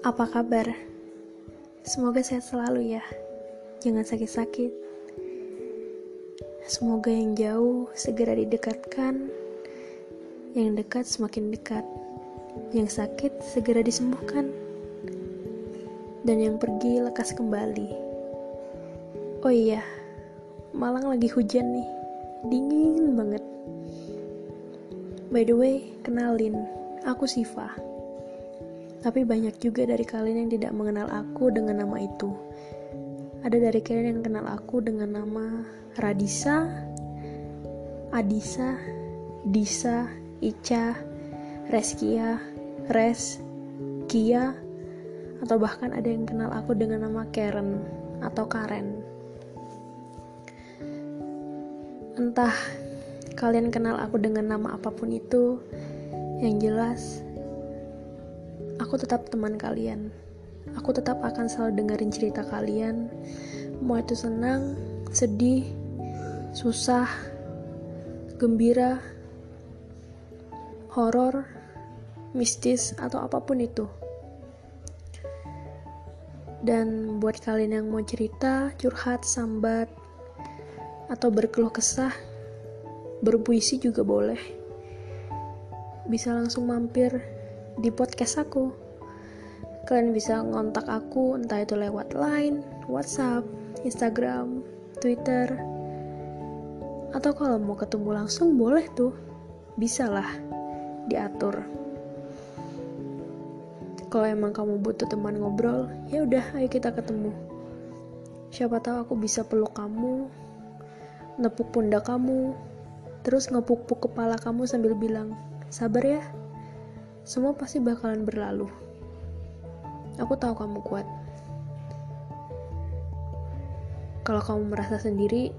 Apa kabar? Semoga sehat selalu ya. Jangan sakit-sakit. Semoga yang jauh segera didekatkan. Yang dekat semakin dekat. Yang sakit segera disembuhkan. Dan yang pergi lekas kembali. Oh iya, Malang lagi hujan nih. Dingin banget. By the way, kenalin, aku Siva. Tapi banyak juga dari kalian yang tidak mengenal aku dengan nama itu. Ada dari kalian yang kenal aku dengan nama Radisa, Adisa, Disa, Ica, Reskia, Res, Kia, atau bahkan ada yang kenal aku dengan nama Karen atau Karen. Entah kalian kenal aku dengan nama apa pun itu, yang jelas aku tetap teman kalian. Aku tetap akan selalu dengerin cerita kalian. Mau itu senang, sedih, susah, gembira, horor, mistis, atau apa pun itu. Dan buat kalian yang mau cerita, curhat, sambat, atau berkeluh kesah, berpuisi juga boleh. Bisa langsung mampir di podcast aku. Kalian bisa ngontak aku entah itu lewat Line, WhatsApp, Instagram, Twitter, atau kalau mau ketemu langsung boleh tuh. Bisa lah diatur. Kalau emang kamu butuh teman ngobrol, ya udah ayo kita ketemu. Siapa tahu aku bisa peluk kamu, nepuk pundak kamu, terus ngepuk-puk kepala kamu sambil bilang, "Sabar ya." Semua pasti bakalan berlalu. Aku tahu kamu kuat. Kalau kamu merasa sendiri,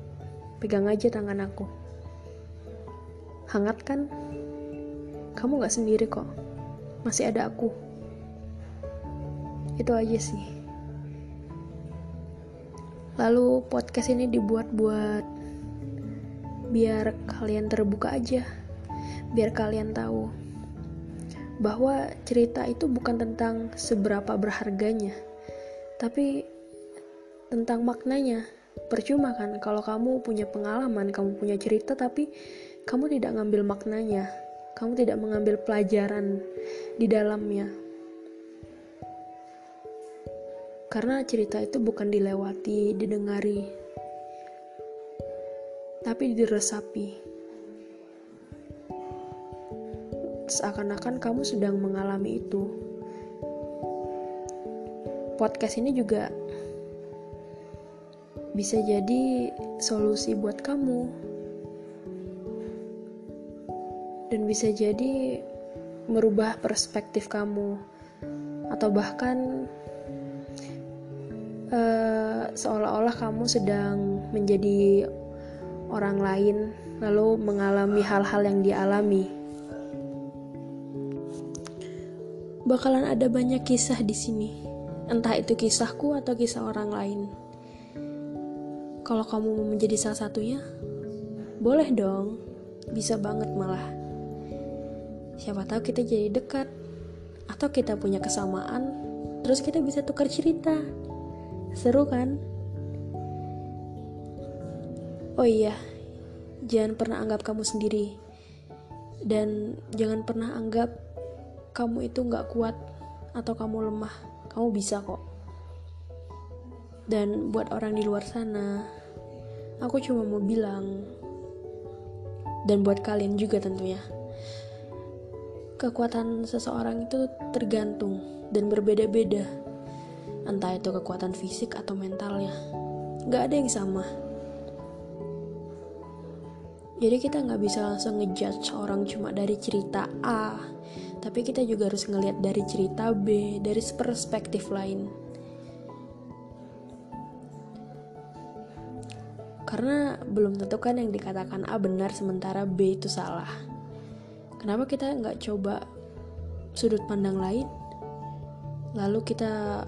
pegang aja tangan aku. Hangat kan? Kamu gak sendiri kok. Masih ada aku. Itu aja sih. Lalu podcast ini dibuat buat biar kalian terbuka aja. Biar kalian tahu bahwa cerita itu bukan tentang seberapa berharganya, tapi tentang maknanya. Percuma kan kalau kamu punya pengalaman, kamu punya cerita, tapi kamu tidak ngambil maknanya, kamu tidak mengambil pelajaran di dalamnya. Karena cerita itu bukan dilewati, didengari, tapi diresapi. Seakan-akan kamu sedang mengalami itu. Podcast ini juga bisa jadi solusi buat kamu, dan bisa jadi merubah perspektif kamu, atau bahkan uh, seolah-olah kamu sedang menjadi orang lain, lalu mengalami hal-hal yang dialami. Bakalan ada banyak kisah di sini. Entah itu kisahku atau kisah orang lain. Kalau kamu mau menjadi salah satunya, boleh dong. Bisa banget malah. Siapa tahu kita jadi dekat atau kita punya kesamaan, terus kita bisa tukar cerita. Seru kan? Oh iya, jangan pernah anggap kamu sendiri. Dan jangan pernah anggap kamu itu nggak kuat atau kamu lemah, kamu bisa kok. Dan buat orang di luar sana, aku cuma mau bilang, dan buat kalian juga tentunya, kekuatan seseorang itu tergantung dan berbeda-beda. Entah itu kekuatan fisik atau mentalnya, nggak ada yang sama. Jadi kita nggak bisa langsung ngejudge orang cuma dari cerita A tapi kita juga harus ngelihat dari cerita B, dari perspektif lain. Karena belum tentu kan yang dikatakan A benar sementara B itu salah. Kenapa kita nggak coba sudut pandang lain? Lalu kita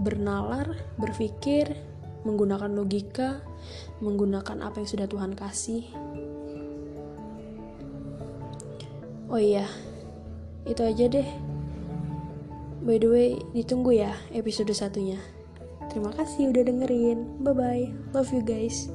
bernalar, berpikir, menggunakan logika, menggunakan apa yang sudah Tuhan kasih. Oh iya, itu aja deh By the way, ditunggu ya episode satunya. Terima kasih udah dengerin. Bye bye. Love you guys.